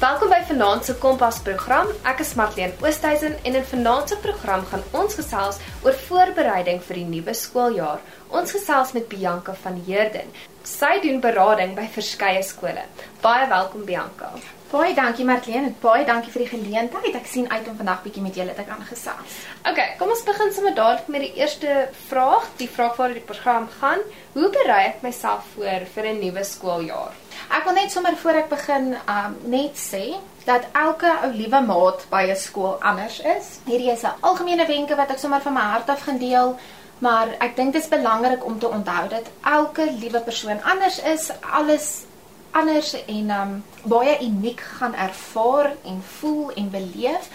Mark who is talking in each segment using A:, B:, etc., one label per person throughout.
A: Welkom by Vanaand se Kompas program. Ek is Marlene Oosthuizen en in Vanaand se program gaan ons gesels oor voorbereiding vir die nuwe skooljaar. Ons gesels met Bianca van Heerden. Sy doen berading by verskeie skole. Baie welkom Bianca.
B: Baie dankie Marlene, baie dankie vir die geleentheid. Ek sien uit om vandag bietjie met julle te kan gesels.
A: OK, kom ons begin sommer dadelik met die eerste vraag, die vraag waar die program gaan. Hoe berei ek myself voor vir 'n nuwe skooljaar?
B: Ek wil net sommer voor ek begin um net sê dat elke ou liewe maat by 'n skool anders is. Hierdie is 'n algemene wenke wat ek sommer van my hart af gaan deel, maar ek dink dit is belangrik om te onthou dat elke liewe persoon anders is, alles anders en um baie uniek gaan ervaar en voel en beleef.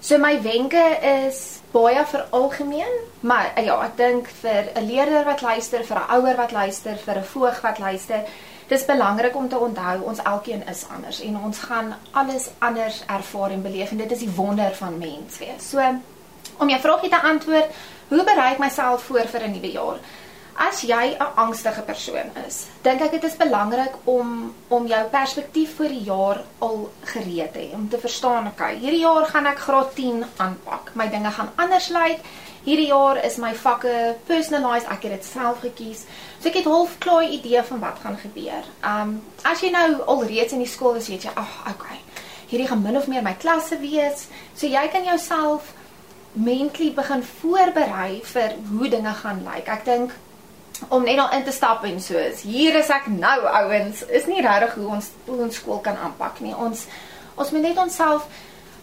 B: So my wenke is baie vir algemeen, maar ja, ek dink vir 'n leerder wat luister, vir 'n ouer wat luister, vir 'n voog wat luister, dis belangrik om te onthou ons elkeen is anders en ons gaan alles anders ervaar en beleef en dit is die wonder van mens wees. So om jou vraagie te antwoord, hoe berei ek myself voor vir 'n nuwe jaar? As jy 'n angstige persoon is, dink ek dit is belangrik om om jou perspektief vir die jaar al gereed te hê om te verstaan, okay, hierdie jaar gaan ek graad 10 aanpak. My dinge gaan anders lyk. Hierdie jaar is my vakke personalized, ek het dit self gekies. So ek het half klaar idee van wat gaan gebeur. Um as jy nou alreeds in die skool is, weet jy, ag, oh, okay. Hierdie gaan min of meer my klasse wees. So jy kan jouself mentally begin voorberei vir hoe dinge gaan lyk. Ek dink om net al in te stap en so is. Hier is ek nou ouens. Is nie regtig hoe ons hoe ons skool kan aanpak nie. Ons ons moet net onsself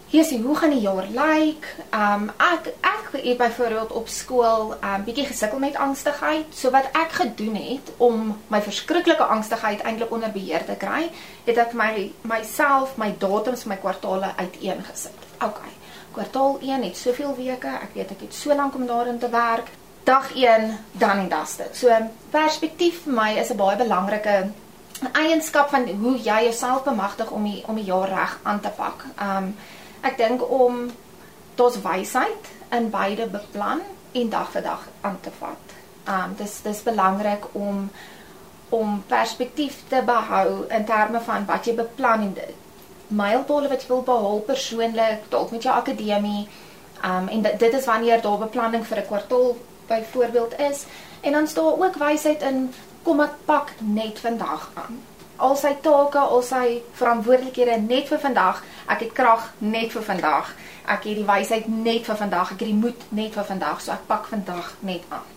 B: hier sien hoe gaan die jaar lyk. Um ek ek het byvoorbeeld op skool um bietjie gesukkel met angstigheid. So wat ek gedoen het om my verskriklike angstigheid eintlik onder beheer te kry, het ek my myself my datums my kwartaale uiteengesit. OK. Kwartaal 1 het soveel weke. Ek weet ek het so lank om daarin te werk. Dag 1 dan en das dit. So perspektief vir my is 'n baie belangrike eienskap van hoe jy jouself bemagtig om die om die jaar reg aan te pak. Um Ek dink om tot wysheid in beide beplan en dag vir dag aan te vat. Um dis dis belangrik om om perspektief te behou in terme van wat jy beplan en dit mylpale wat jy wil behaal persoonlik dalk met jou akademie. Um en dit, dit is wanneer daar beplanning vir 'n kwartaal byvoorbeeld is en dan staan ook wysheid in kom ek pak net vandag aan al sy take, al sy verantwoordelikhede net vir vandag. Ek het krag net vir vandag. Ek het die wysheid net vir vandag. Ek het die moed net vir vandag. So ek pak vandag net aan.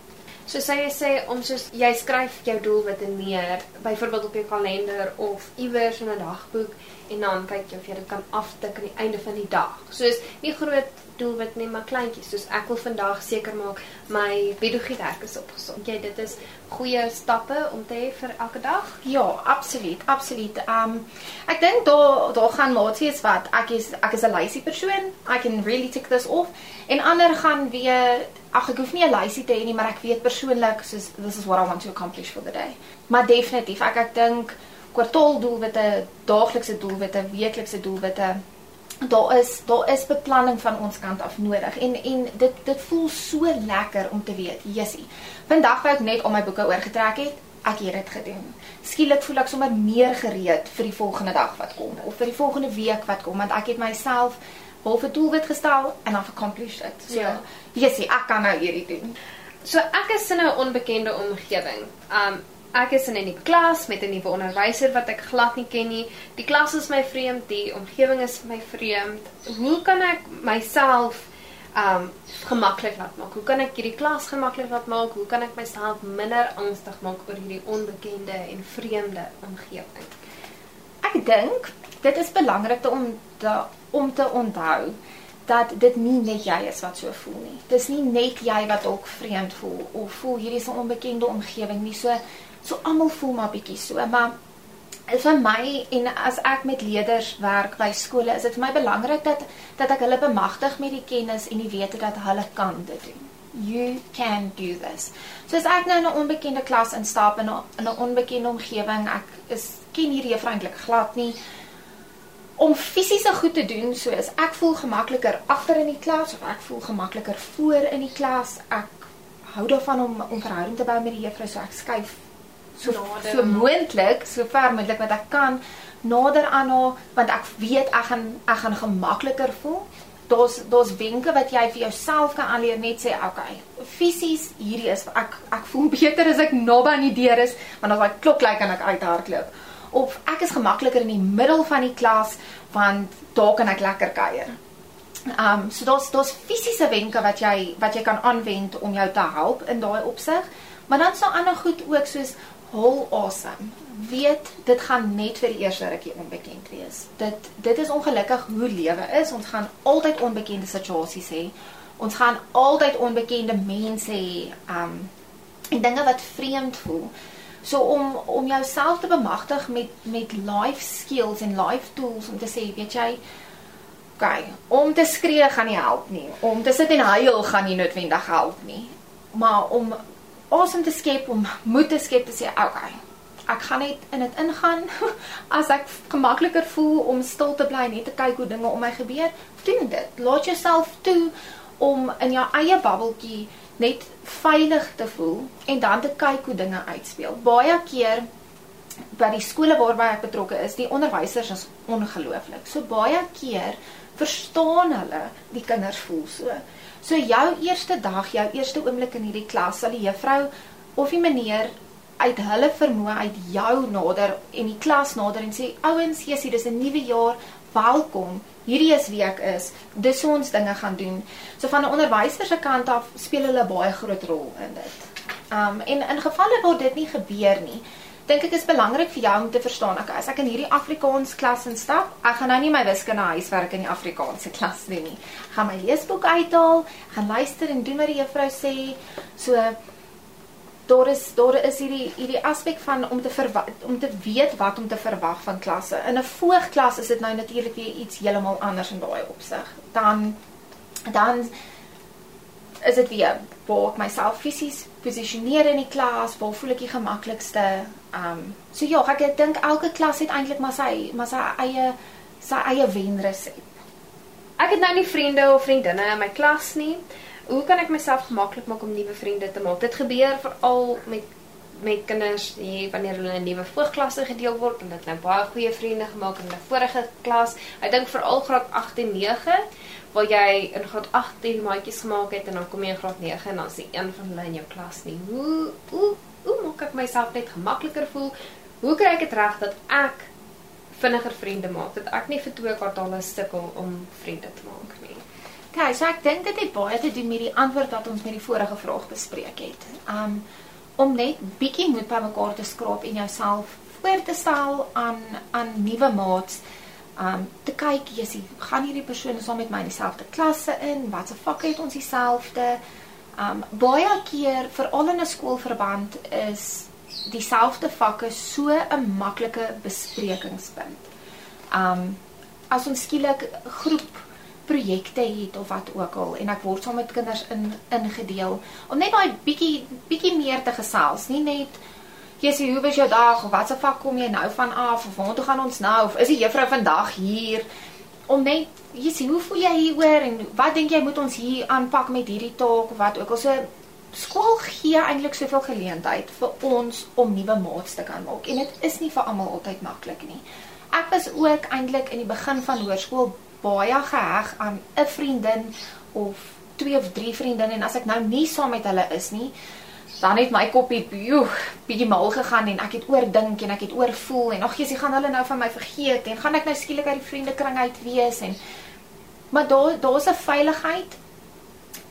A: So sê jy sê om soos jy skryf jou doelwitte neer, byvoorbeeld op jou kalender of iewers in 'n dagboek en dan kyk jy of jy dit kan aftik aan die einde van die dag. Soos nie groot doelwit nie, maar kleintjies. Soos ek wil vandag seker maak my biologiedek is opgesond. Jy dit is goeie stappe om te hê vir elke dag?
B: Ja, absoluut, absoluut. Um ek dink daar daar gaan maatjies wat ek is ek is 'n lazy persoon. I can really tick this off. En ander gaan weer ag ek hoef nie 'n lysie te hê nie, maar ek weet persoonlik soos this is what I want to accomplish for the day. Maar definitief, ek ek dink kwartaal doelwitte, daaglikse doelwitte, weeklikse doelwitte daar is daar is beplanning van ons kant af nodig en en dit dit voel so lekker om te weet Jessie vandag wou ek net al my boeke oorgetrek het ek het dit gedoen. Skielik voel ek sommer meer gereed vir die volgende dag wat kom of vir die volgende week wat kom want ek het myself half 'n doelwit gestel en I've accomplished it so ja. Jessie ek kan nou hierdie doen.
A: So ek is in 'n onbekende omgewing. Um Ek is in 'n klas met 'n nuwe onderwyser wat ek glad nie ken nie. Die klas is my vreemd, die omgewing is my vreemd. Hoe kan ek myself um gemaklik laat maak? Hoe kan ek hierdie klas gemaklik laat maak? Hoe kan ek myself minder angstig maak oor hierdie onbekende en vreemde omgewing?
B: Ek dink dit is belangrik om te om te onthou dat dit nie net jy is wat so voel nie. Dis nie net jy wat ook vreemd voel of voel hierdie is 'n onbekende omgewing nie. So So almal voel maar bietjie so, maar vir my en as ek met leerders werk by skole, is dit vir my belangrik dat dat ek hulle bemagtig met die kennis en die wete dat hulle kan dit doen. You can do this. So as ek nou in 'n onbekende klas instap in 'n in 'n onbekende omgewing, ek is ken hierdie juffrou eintlik glad nie om fisiese goed te doen, so is ek voel gemakliker agter in die klas of ek voel gemakliker voor in die klas. Ek hou daarvan om om verhouding te bou met die juffrou, so ek skuif so
A: Nader
B: so moontlik, so ver moontlik wat ek kan nader aan haar want ek weet ek gaan ek gaan gemakliker voel. Daar's daar's wenke wat jy vir jouself kan aanleer net sê okay, fisies hierdie is ek ek voel beter as ek naby aan die deur is want as daai klok lui kan ek uithardloop. Of ek is gemakliker in die middel van die klas want daar kan ek lekker kuier. Um so daar's daar's fisiese wenke wat jy wat jy kan aanwend om jou te help in daai opsig. Maar dan so ander goed ook soos hol asem. Weet dit gaan net vir die eerste rukkie onbekend wees. Dit dit is ongelukkig hoe lewe is. Ons gaan altyd onbekende situasies hê. Ons gaan altyd onbekende mense hê. Um en dinge wat vreemd voel. So om om jouself te bemagtig met met life skills en life tools om te sê, weet jy, okay, om te skree gaan nie help nie. Om te sit en huil gaan nie noodwendig help nie. Maar om asem te skep, om moed te skep te sê, okay, ek gaan net in dit ingaan. As ek gemakliker voel om stil te bly net te kyk hoe dinge om my gebeur, doen dit. Laat jouself toe om in jou eie bubbeltjie net veilig te voel en dan te kyk hoe dinge uitspeel. Baie keer by die skole waarby ek betrokke is, die onderwysers is ongelooflik. So baie keer verstaan hulle die kinders voel so. So jou eerste dag, jou eerste oomblik in hierdie klas, sal die juffrou of die meneer uit hulle vermoë uit jou nader en die klas nader en sê ouens, Jessie, dis 'n nuwe jaar, welkom. Hierdie is wie ek is. Dis ons dinge gaan doen. So van 'n onderwyser se kant af speel hulle baie groot rol in dit. Um en in gevalle waar dit nie gebeur nie, dink ek is belangrik vir jou om te verstaan, okay, as ek in hierdie Afrikaans klas instap, ek gaan nou nie my wiskunde huiswerk in die Afrikaanse klas doen nie. Ek gaan my leesboek uithaal, gaan luister en doen wat die juffrou sê. So daar is daar is hierdie hierdie aspek van om te verwa, om te weet wat om te verwag van klasse. In 'n voogklas is dit nou natuurlik weer iets heeltemal anders in daai opsig. Dan dan is dit weer waar ek myself fisies posisioneer in die klas, waar voel ek die gemaklikste. Um so ja, ek dink elke klas het eintlik maar sy maar sy eie sy eie wenresep.
A: Ek het nou nie vriende of vriendinne in my klas nie. Hoe kan ek myself gemaklik maak om nuwe vriende te maak? Dit gebeur veral met met kinders die wanneer hulle in nuwe voogklasse gedeel word en dit nou baie goeie vriende gemaak in 'n vorige klas. Ek dink veral graad 8 en 9 waar jy in graad 8 die maatjies gemaak het en dan kom jy in graad 9 en dan is een van hulle in jou klas nie. Hoe hoe hoe maak ek myself net gemakliker voel? Hoe kry ek dit reg dat ek vinniger vriende maak? Dat ek nie vir twee kwartale sukkel om vriende te maak nie.
B: Okay, so ek dink dit het baie te doen met die antwoord wat ons met die vorige vraag bespreek het. Um om net bietjie moed bymekaar te skraap en jouself voor te stel aan aan nuwe maats. Um te kyk, Jessie, gaan hierdie persone saam met my in dieselfde klasse in? Watse vakke het ons dieselfde? Um baie keer veral in 'n skoolverband is dieselfde vakke so 'n maklike besprekingspunt. Um as ons skielik groep projekte het of wat ook al en ek word saam met kinders in ingedeel om net daai bietjie bietjie meer te gesels, nie net Jessie, hoe was jou dag? Of watse vak kom jy nou van af? Of waar toe gaan ons nou? Of is die juffrou vandag hier? Om net Jessie, hoe voel jy hieroor? En wat dink jy moet ons hier aanpak met hierdie taak of wat ook al? So skool gee eintlik soveel geleentheid vir ons om nuwe maats te kan maak en dit is nie vir almal altyd maklik nie. Ek was ook eintlik in die begin van hoërskool baie geheg aan 'n vriendin of twee of drie vriendinne en as ek nou nie saam met hulle is nie, dan het my koppie joe, bietjie mal gegaan en ek het oordink en ek het oorvoel en ag Jesus, gaan hulle nou van my vergeet en gaan ek nou skielik uit die vriendekring uit wees en maar daar daar's 'n veiligheid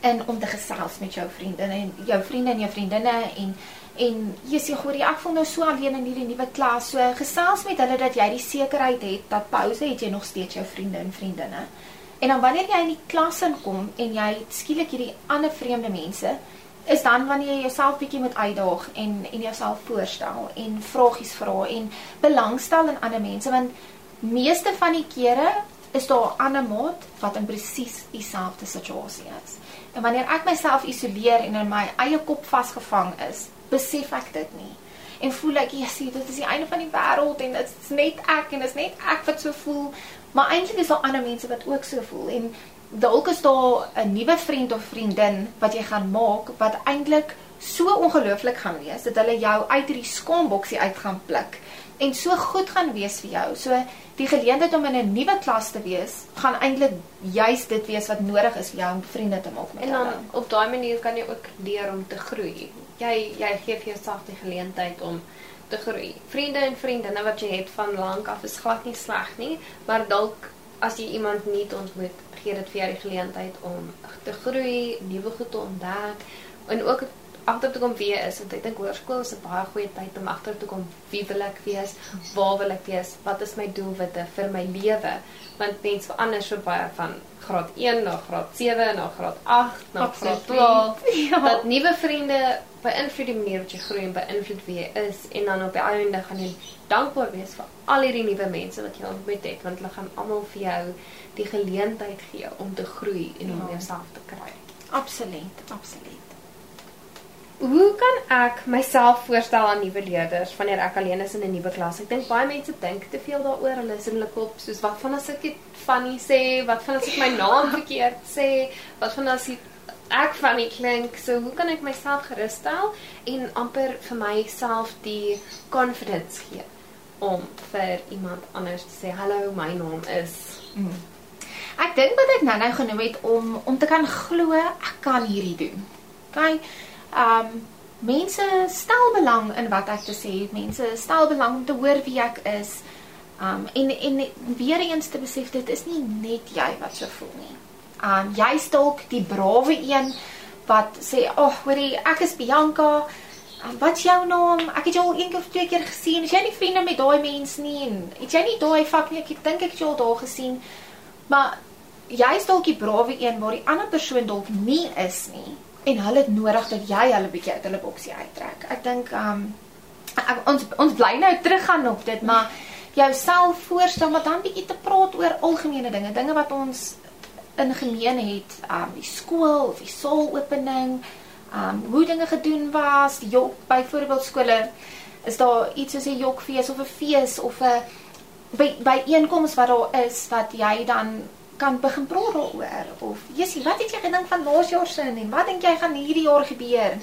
B: in om te gesels met jou vriende en jou vriende en jou vriendinne en en Jesus, hoorie, ek voel nou so alleen in hierdie nuwe klas. So gesels met hulle dat jy die sekerheid het dat pouse het jy nog steeds jou vriende en vriendinne. En dan wanneer jy in die klas inkom en jy skielik hierdie ander vreemde mense, is dan wanneer jy jouself bietjie moet uitdaag en en jouself voorstel en vragies vra en belangstel in ander mense want meeste van die kere is daar 'n ander maat wat in presies dieselfde situasie is. En wanneer ek myself isoleer en in my eie kop vasgevang is, besef ek dit nie. En voel ek, "Jessie, dit is die einde van die wêreld en dit's net ek en dit's net ek wat so voel." Maar eintlik is daar ander mense wat ook so voel en dalk is daar 'n nuwe vriend of vriendin wat jy gaan maak wat eintlik so ongelooflik gaan wees dat hulle jou uit hierdie skoomboksie uit gaan pluk en so goed gaan wees vir jou. So die geleentheid om in 'n nuwe klas te wees, gaan eintlik juis dit wees wat nodig is vir jou om vriende te maak met
A: En
B: hulle.
A: dan op daai manier kan jy ook leer om te groei. Jy jy gee vir jouself die geleentheid om te groei. Vriende en vriendinne wat jy het van lank af is glad nie sleg nie, maar dalk as jy iemand nuut ontmoet, gee dit vir jou die geleentheid om te groei, nuwe goed te ontdek en ook agter te kom wie is want ek dink hoërskool is 'n baie goeie tyd om agter te kom wie wil ek wees, waar wil ek wees, wat is my doelwitte vir my lewe want mense verander so baie van graad 1 na graad 7 na graad 8 na graad
B: Absoluut.
A: 12
B: Ja.
A: dat nuwe vriende beïnvloed die manier wat jy groei en beïnvloed wie jy is en dan op die einde gaan jy dankbaar wees vir al hierdie nuwe mense wat jy ontmoet het want hulle gaan almal vir jou die geleentheid gee om te groei en om
B: Ja.
A: jouself te kry.
B: Absoluut, absoluut.
A: Hoe kan ek myself voorstel aan nuwe leerders wanneer ek alleen is in 'n nuwe klas? Ek dink baie mense dink te veel daaroor. Hulle is in hulle kop soos wat van as ek dit funny sê, wat van as ek my naam verkeerd sê, wat van as ek funny klink. So hoe kan ek myself gerusstel en amper vir myself die confidence gee om vir iemand anders te sê, "Hallo, my naam is."
B: Ek dink wat ek nou-nou genoem het om om te kan glo ek kan hierdie doen. Okay? Um mense stel belang in wat ek te sê het. Mense stel belang om te hoor wie ek is. Um en en weer eens te besef dit is nie net jy wat so voel nie. Um jy's dalk die brawe een wat sê, "Ag, oh, hoorie, ek is Bianca. Um, wat's jou naam? Ek het jou al een keer of twee keer gesien. Is jy nie vriende met daai mens nie? En het jy nie daai vak nie? Ek dink ek het jou al daar gesien." Maar jy's dalk die brawe een waar die ander persoon dalk nie is nie en hulle het nodig dat jy hulle bietjie uit hulle boksie uittrek. Ek dink um ek, ons ons bly nou teruggaan op dit, maar jouself voorstel maar dan bietjie te praat oor algemene dinge, dinge wat ons in gemeen het, um die skool of die saalopening, um hoe dinge gedoen was, die jok byvoorbeeld skole is daar iets soos 'n jokfees of 'n fees of 'n by by einkoms wat daar is wat jy dan kan begin praat daaroor of Jessie, wat het jy gedink van laas jaar se en wat dink jy gaan hierdie jaar gebeur?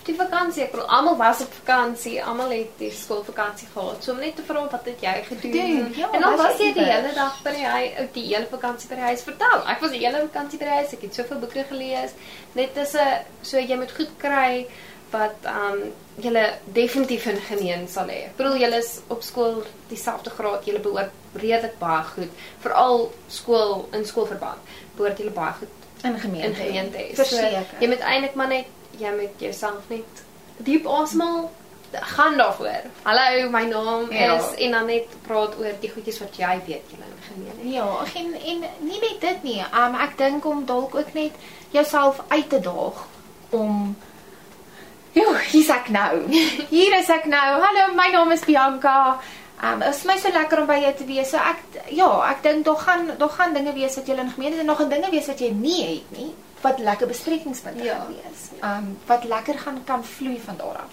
A: Op die vakansie, ek bedoel almal was op vakansie, almal het die skoolvakansie gehad. So om net te vra wat het jy gedoen?
B: Gedoen, ja,
A: en dan
B: was
A: was
B: jy
A: die hele dag by die huis, ook die hele vakansie by die huis vertel. Ek was die hele vakansie by die huis, ek het soveel boeke gelees. Net is 'n so jy moet goed kry wat um julle definitief in gemeen sal hê. Ek bedoel julle is op skool dieselfde graad, julle behoort redelik baie goed, veral skool in skoolverband. Behoort julle baie goed
B: In gemeente.
A: in gemeente.
B: Verseker.
A: So, jy moet eintlik maar net jy moet jouself net diep asemhaal. Gaan daarvoor. Hallo, my naam
B: Ja.
A: is en dan net praat oor die goedjies wat jy weet julle in gemeen het.
B: Ja, en en nie net dit nie. Um ek dink om dalk ook net jouself uit te daag om Jo, hier's ek nou. Hier is ek nou. Hallo, my naam is Bianca. Um is my so lekker om by jou te wees. So ek ja, ek dink daar gaan daar gaan dinge wees wat jy in gemeen het en nog 'n dinge wees wat jy nie het nie wat lekker besprekingspunte
A: Ja.
B: gaan wees. Um wat lekker gaan kan vloei van daar af.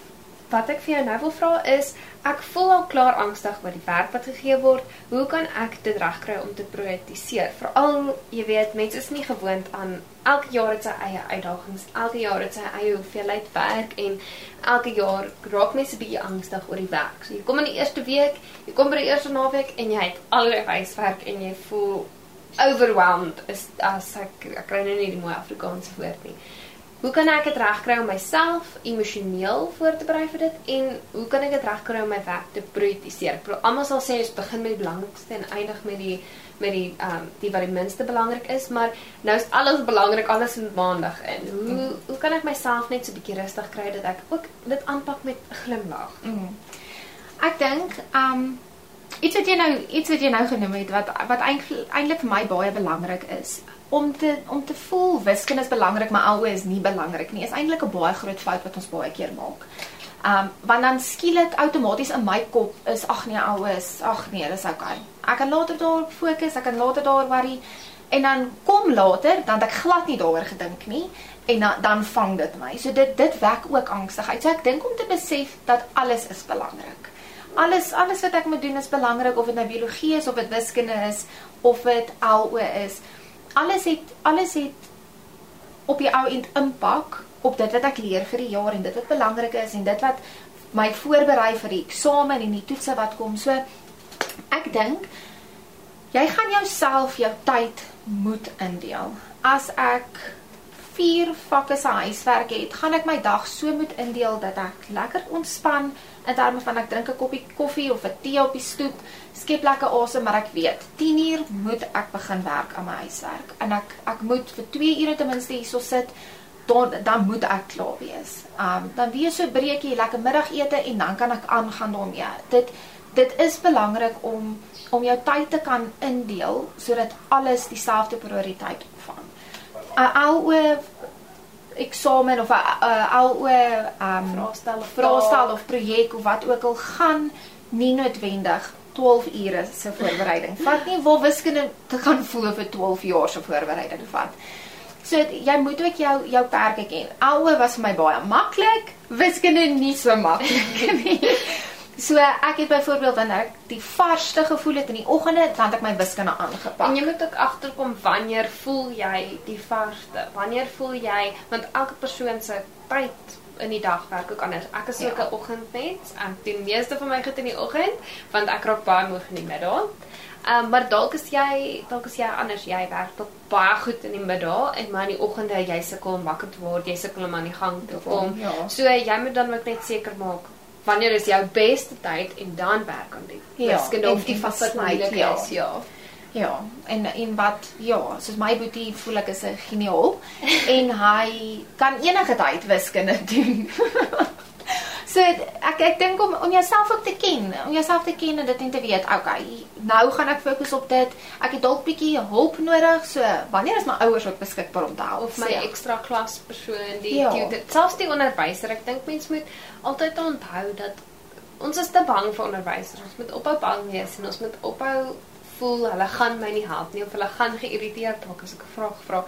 A: Wat ek vir jou nou wil vra is, ek voel al klaar angstig oor die werk wat gegee word. Hoe kan ek dit regkry om te prioritiseer? Veral, jy weet, mense is nie gewoond aan elke jaar het sy eie uitdagings, elke jaar het sy eie hoeveelheid werk en elke jaar raak mense bietjie angstig oor die werk. So jy kom in die eerste week, jy kom by die eerste naweek en jy het allerlei huiswerk en jy voel overwhelmed is as ek ek kry nou nie die mooi Afrikaanse woord nie. Hoe kan ek dit regkry om myself emosioneel voor te berei vir dit en hoe kan ek dit regkry om my werk te prioritiseer? Ek bedoel almal sal sê ons begin met die belangrikste en eindig met die met die ehm um, die wat die minste belangrik is, maar nou is alles belangrik, alles in maandag in. Hoe hoe kan ek myself net so 'n bietjie rustig kry dat ek ook dit aanpak met 'n glimlag?
B: Mm. Ek dink um iets wat jy nou iets wat jy nou genoem het wat wat eintlik vir my baie belangrik is om te om te voel wiskunde is belangrik maar alhoewel is nie belangrik nie is eintlik 'n baie groot fout wat ons baie keer maak. Um want dan skielik outomaties in my kop is ag nee alhoewel is ag nee dis okay. Ek kan later daarop fokus, ek kan later daar worry en dan kom later dan ek glad nie daaroor gedink nie en dan dan vang dit my. So dit dit wek ook angstigheid. So ek dink om te besef dat alles is belangrik. Alles alles wat ek moet doen is belangrik of dit nou biologie is of dit wiskunde is of dit LO is. Alles het alles het op die ou end impak op dit wat ek leer vir die jaar en dit wat belangrik is en dit wat my voorberei vir die eksamen en die toetse wat kom. So ek dink jy gaan jouself jou tyd moet indeel. As ek 4 vakke se huiswerk het, gaan ek my dag so moet indeel dat ek lekker ontspan in terme van ek drink 'n koppie koffie of 'n tee op die stoep, skep lekker asem, maar ek weet 10uur moet ek begin werk aan my huiswerk en ek ek moet vir 2 ure ten minste hierso sit dan dan moet ek klaar wees. Um dan wees so breekie, lekker middagete en dan kan ek aangaan daarmee. Dit dit is belangrik om om jou tyd te kan indeel sodat alles dieselfde prioriteit ontvang. Uh, aloe eksamen of 'n uh, aloe um
A: Vraestel of
B: vraestel of projek of wat ook al gaan nie noodwendig 12 ure se voorbereiding vat nie. Waar wiskunde te gaan voel vir 12 jaar se voorbereiding vat. So jy moet ook jou jou perke ken. Aloe was vir my baie maklik, wiskunde nie so maklik nie. So ek het byvoorbeeld wanneer ek die varsste gevoel het in die oggende, dan het ek my wiskunde aangepak.
A: En jy moet ook agterkom wanneer voel jy die varsste? Wanneer voel jy want elke persoon se tyd in die dag werk ook anders. Ek is ook
B: Ja.
A: 'n oggendmens. Ek doen meeste van my goed in die oggend want ek raak baie moeg in die middag. Ehm um, maar dalk is jy dalk is jy anders. Jy werk dalk baie goed in die middag en maar in die oggende jy sukkel om wakker te word, jy sukkel om aan die gang te kom.
B: Ja.
A: So jy moet dan ook net seker maak wanneer is jou beste tyd en dan werk aan die
B: Ja,
A: wiskunde of
B: en-
A: die
B: en
A: vak wat
B: besluit,
A: moeilik
B: ja.
A: is. Ja.
B: Ja, en en wat ja, soos my boetie voel ek is 'n geniaal en hy kan enige tyd wiskunde doen. So ek ek dink om om jouself ook te ken, om jouself te ken en dit en te weet, okay, nou gaan ek fokus op dit. Ek het dalk bietjie hulp nodig, so wanneer is my ouers ook beskikbaar om te help?
A: of my
B: So,
A: ekstra klaspersoon die
B: Ja.
A: tutor selfs die onderwyser ek dink mens moet altyd onthou dat ons is te bang vir onderwysers ons moet ophou bang wees en ons moet ophou voel hulle gaan my nie help nie of hulle gaan geïrriteerd raak as ek 'n vraag vra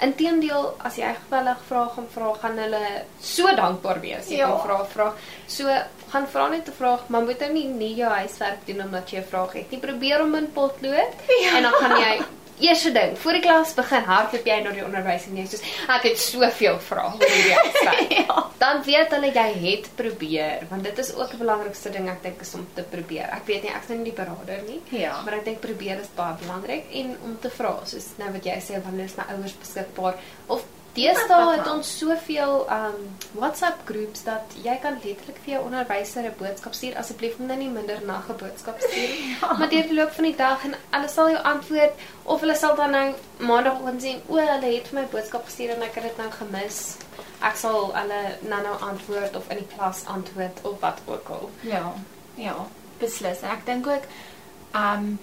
A: Inteendeel, as jy gewillig vra gaan vra, gaan hulle so dankbaar wees. Jy
B: Ja.
A: kan vra vra. So gaan vra net 'n vraag, maar moet nou nie nie jou huiswerk doen omdat jy 'n vraag het nie. Probeer om in potlood
B: Ja.
A: en dan gaan jy Eerste ding, voor die klas begin, hardloop jy na die onderwyser en jy sê ek het soveel vrae oor hierdie huiswerk.
B: ja.
A: Dan weet hulle jy het probeer, want dit is ook die belangrikste ding ek dink is om te probeer. Ek weet nie ek is nou nie die berader nie,
B: Ja.
A: maar ek dink probeer is baie belangrik en om te vra, soos nou wat jy sê wanneer is my ouers beskikbaar of deesdae het ons soveel um WhatsApp groeps dat jy kan letterlik vir jou onderwyser 'n boodskap stuur asseblief moet nou nie minder na 'n boodskap stuur nie. Maar deur die loop van die dag en hulle sal jou antwoord of hulle sal dan nou maandagooggend sê o, hulle het vir my boodskap gestuur en ek het dit nou gemis. Ek sal hulle nou nou antwoord of in die klas antwoord of wat ook al.
B: Ja, ja, beslis. Ek dink ook um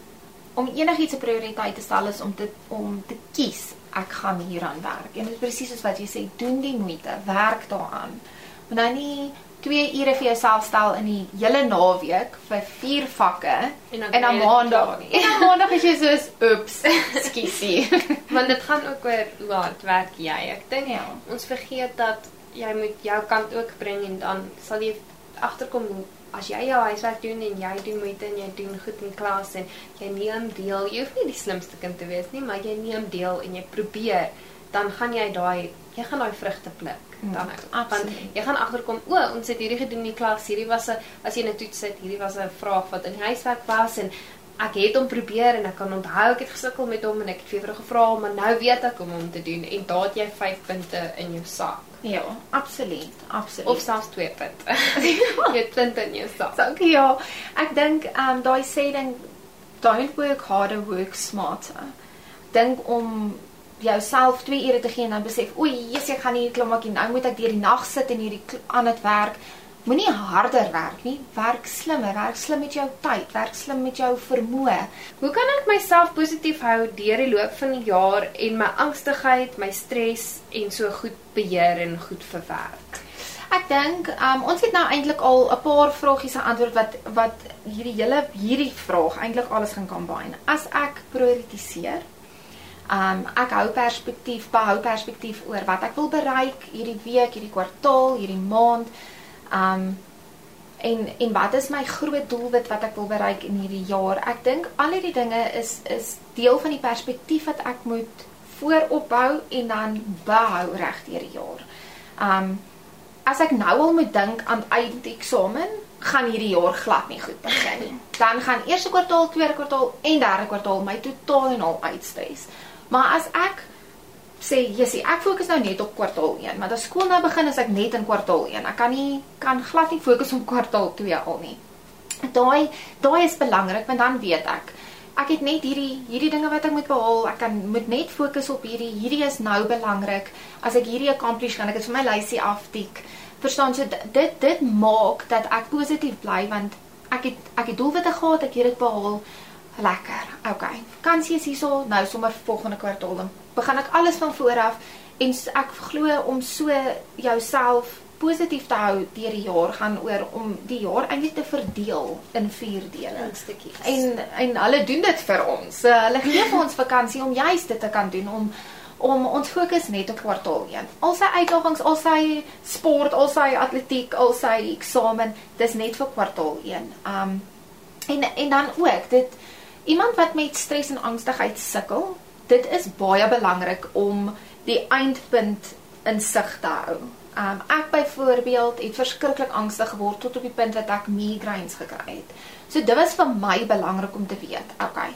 B: om enigiets 'n prioriteit te stel is om te om te kies ek gaan hieraan werk. En dit is presies soos wat jy sê, doen die moeite, werk daaraan. Maar nou nie 2 ure vir jouself stel in die hele naweek vir 4 vakke
A: En dan
B: en dan maandag. En dan maandag is jy soos oeps, skiesie.
A: Want dit gaan ook oor hoe hard werk jy. Ek dink
B: Ja.
A: ons vergeet dat jy moet jou kant ook bring en dan sal jy agterkom hoe as jy jou huiswerk doen en jy doen moeite en jy doen goed in klas en jy neem deel, jy hoef nie die slimste kind te wees nie, maar jy neem deel en jy probeer, dan gaan jy daai jy gaan daai vrugte pluk
B: Mm,
A: dan
B: absoluut.
A: Want jy gaan agterkom, o, ons het hierdie gedoen in die klas, hierdie was 'n as jy net toets sit, hierdie was 'n vraag wat in die huiswerk was en ek het hom probeer en ek kan onthou ek het gesukkel met hom en ek het vir jou gevra maar nou weet ek hoe om hom te doen en het jy 5 punte in jou sak
B: ja, absoluut, absoluut.
A: of selfs 2 punte. jy het punte in jou sak.
B: So, okay, ja, ek dink ehm um, daai sê ding don't work harder, work smarter. Dink om jouself 2 ure te gee en dan besef, o, Jesus, ek gaan hier maak en nou moet ek deur die nag sit en hierdie aan dit werk. Moenie harder werk nie, werk slimmer, werk slim met jou tyd, werk slim met jou vermoë.
A: Hoe kan ek myself positief hou deur die loop van die jaar en my angstigheid, my stres en so goed beheer en goed verwerk?
B: Ek dink um, ons het nou eintlik al 'n paar vragies geantwoord wat wat hierdie hele hierdie vraag eintlik alles gaan combine. As ek prioritiseer, um ek hou perspektief, behou perspektief oor wat ek wil bereik hierdie week, hierdie kwartaal, hierdie maand. Um en en wat is my groot doelwit wat ek wil bereik in hierdie jaar? Ek dink al hierdie dinge is is deel van die perspektief wat ek moet vooropbou en dan behou reg deur die jaar. Um as ek nou al moet dink aan eindeksamen, gaan hierdie jaar glad nie goed begin nie. Dan gaan eerste kwartaal, tweede kwartaal en derde kwartaal my totaal en al uitstres. Maar as ek sê, "Jessie, ek fokus nou net op kwartaal 1, maar as skool nou begin is ek net in kwartaal 1. Ek kan nie kan glad nie fokus op kwartaal 2 al nie." Daai daai is belangrik want dan weet ek ek het net hierdie hierdie dinge wat ek moet behaal. Ek kan moet net fokus op hierdie. Hierdie is nou belangrik. As ek hierdie accomplish kan ek dit vir my lysie aftik. Verstaan so dit dit maak dat ek positief bly want ek het ek het doelwitte gehad, ek het dit behaal. Lekker. Okay. Kansie is hierso nou sommer volgende kwartaal dan begin ek alles van voor af en ek glo om so jouself positief te hou deur die jaar gaan oor om die jaar eintlik te verdeel in 4 dele.
A: In stukkies.
B: En en hulle doen dit vir ons. So, hulle gee vir ons vakansie om juist dit te kan doen om om ons fokus net op kwartaal 1. Al sy uitdagings, al sy sport, al sy atletiek, al sy eksamen, dis net vir kwartaal 1. Um en en dan ook dit iemand wat met stres en angstigheid sukkel, dit is baie belangrik om die eindpunt in sig te hou. Um ek byvoorbeeld het verskriklik angstig geword tot op die punt dat ek migraines gekry het. So dit was vir my belangrik om te weet. Okay.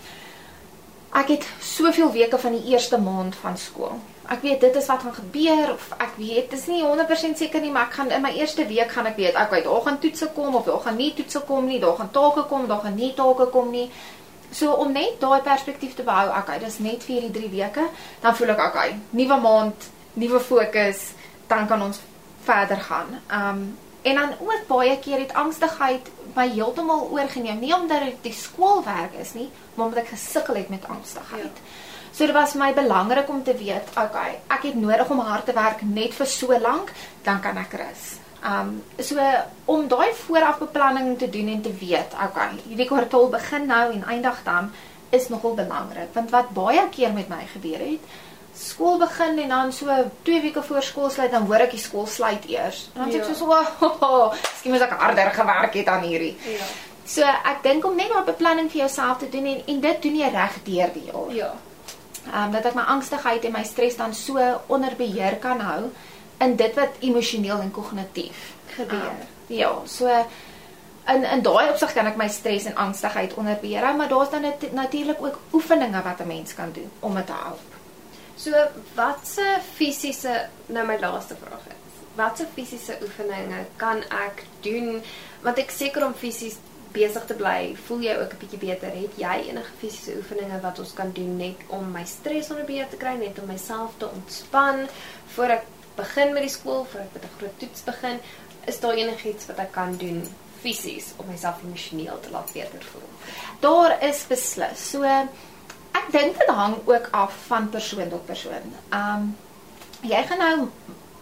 B: Ek het soveel weke van die eerste maand van skool. Ek weet dit is wat gaan gebeur of ek weet, dit is nie 100% seker nie, maar ek gaan in my eerste week gaan ek weet, okay, daar gaan toetse kom of daar gaan nie toetse kom nie, daar gaan take kom, daar gaan nie take kom nie. So om net daai perspektief te behou, okay, dis net vir hierdie 3 weke, dan voel ek okay, nuwe maand, nuwe fokus, dan kan ons verder gaan. Um en dan ook baie keer het angstigheid my heeltemal oorgeneem, nie omdat dit die skoolwerk is nie, maar omdat ek gesukkel het met angstigheid. Ja. So dit was my belangrik om te weet, okay, ek het nodig om hard te werk net vir so lank, dan kan ek rus. Um so om daai voorafbeplanning te doen en te weet, okay, hierdie kwartaal begin nou en eindig dan is nogal belangrik want wat baie keer met my gebeur het, skool begin en dan so 2 weke voor skool sluit dan hoor ek die skool sluit eers. En dan sê ja. ek so so, oh, oh, skien moet ek harder gewerk het aan hierdie. Ja. So ek dink om net 'n beplanning vir jouself te doen en en dit doen jy reg deur die jaar. Ja. Ehm um, dat ek my angstigheid en my stres dan so onder beheer kan hou in dit wat emosioneel en kognitief gebeur. Um, ja, so in in daai opsig kan ek my stres en angstigheid onder beheer maar daar's dan natuurlik ook oefeninge wat 'n mens kan doen om dit te help.
A: So watse fisiese nou my laaste vraag is. Watse fisiese oefeninge kan ek doen want ek seker om fisies besig te bly, voel jy ook 'n bietjie beter? Het jy enige fisiese oefeninge wat ons kan doen net om my stres onder beheer te kry, net om myself te ontspan voor ek begin met die skool, voor ek met 'n groot toets begin? Is daar enigiets wat ek kan doen fisies om myself emosioneel te laat beter voel?
B: Daar is beslis. So ek dink dit hang ook af van persoon tot persoon. Um jy gaan nou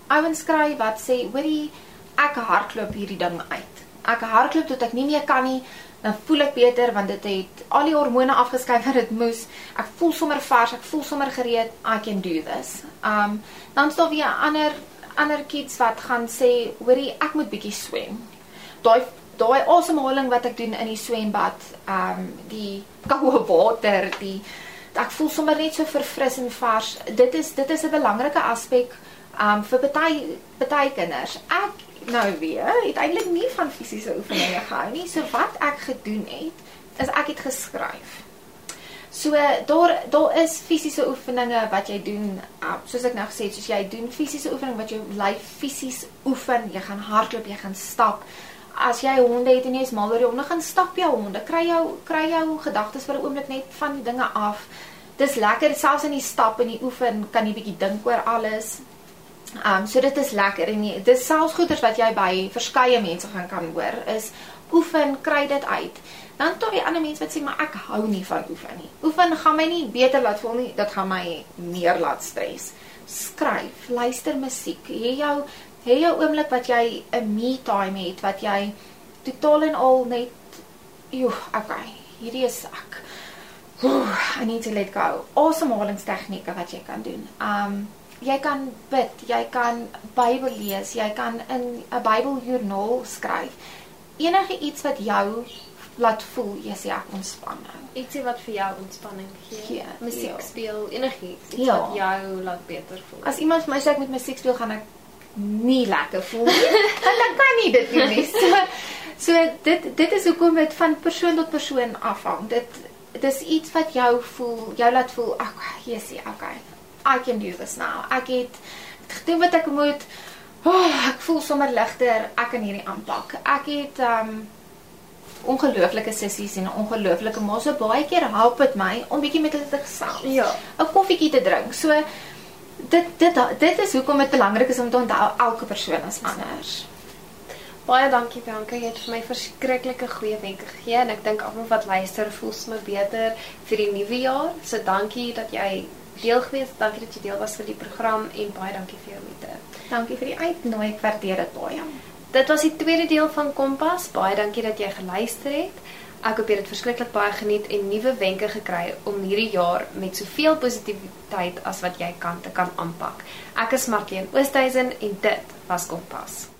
B: ouens kry wat sê, "Hoorie, ek hardloop hierdie ding uit." ek hardloop tot ek nie meer kan nie, dan voel ek beter want dit het al die hormone afgeskei wat dit moes. Ek voel sommer vars, ek voel sommer gereed. I can do this. Um dan staan weer ander ander kids wat gaan sê, hoorie, ek moet bietjie swem. Daai daai asemhaling wat ek doen in die swembad, um die koue water, die ek voel sommer net so verfris en vars. Dit is dit is 'n belangrike aspek um vir baie baie kinders. Ek nou weer het eintlik nie van fisiese oefeninge gehou nie. So wat ek gedoen het, is ek het geskryf. So daar daar is fisiese oefeninge wat jy doen, uh, soos ek nou gesê het, soos jy doen fisiese oefening wat jou lyf fisies oefen. Jy gaan hardloop, jy gaan stap. As jy honde het en jy is mal oor die honde, gaan stap jou honde. Kry jou kry jou gedagtes vir 'n oomblik net van die dinge af. Dis lekker selfs in die stap en die oefen kan jy bietjie dink oor alles. Um, so dit is lekker en dit is selfs goeders wat jy by verskeie mense gaan kan hoor is oefen, kry dit uit. Dan tot die ander mense wat sê maar ek hou nie van oefen nie. Oefen gaan my nie beter laat voel nie, dit gaan my meer laat stres. Skryf, luister musiek. Hê jou hê jou oomblik wat jy 'n me time het wat jy totaal en al net joh, okay, hierdie is ek. Oeh, I need to let go. Asemhalingstegnieke wat jy kan doen. Um jy kan bid, jy kan Bybel lees, jy kan in 'n Bybeljoernaal skryf. Enige iets wat jou laat voel jy sê ek ontspan nou.
A: Ietsie wat vir jou ontspanning gee. Ja, musiek ja. speel, enigiets iets ja. wat jou laat beter voel.
B: As iemand vir my sê ek moet musiek speel, gaan ek nie lekker voel nie. Want dan kan nie dit doen nie. So so dit dit is hoekom dit van persoon tot persoon afhang. Dit dis iets wat jou voel, jou laat voel, okay, Jessie, okay. I can do this now. Ek het gedoen wat ek moet. Oh, ek voel sommer ligter. Ek kan hierdie aanpak. Ek het um ongelooflike sissies en ongelooflike ma. So baie keer help dit my om bietjie met hulle te gesels.
A: Ja.
B: 'n Koffietjie te drink. So dit dit dit is hoekom dit belangrik is om te onthou elke persoon is anders.
A: Baie dankie Bianca, jy het vir my verskriklike goeie wenke gegee en ek dink almal wat luister voel sommer beter vir die nuwe jaar. So dankie dat jy deel gewees, dankie dat jy deel was vir die program en baie dankie vir jou moeite.
B: Dankie vir die uitnooi, ek waardeer dit baie.
A: Dit was die tweede deel van Kompas. Baie dankie dat jy geluister het. Ek hoop jy het verskriklik baie geniet en nuwe wenke gekry om hierdie jaar met soveel positiwiteit as wat jy kan te kan aanpak. Ek is Marlene Oosthuizen en dit was Kompas.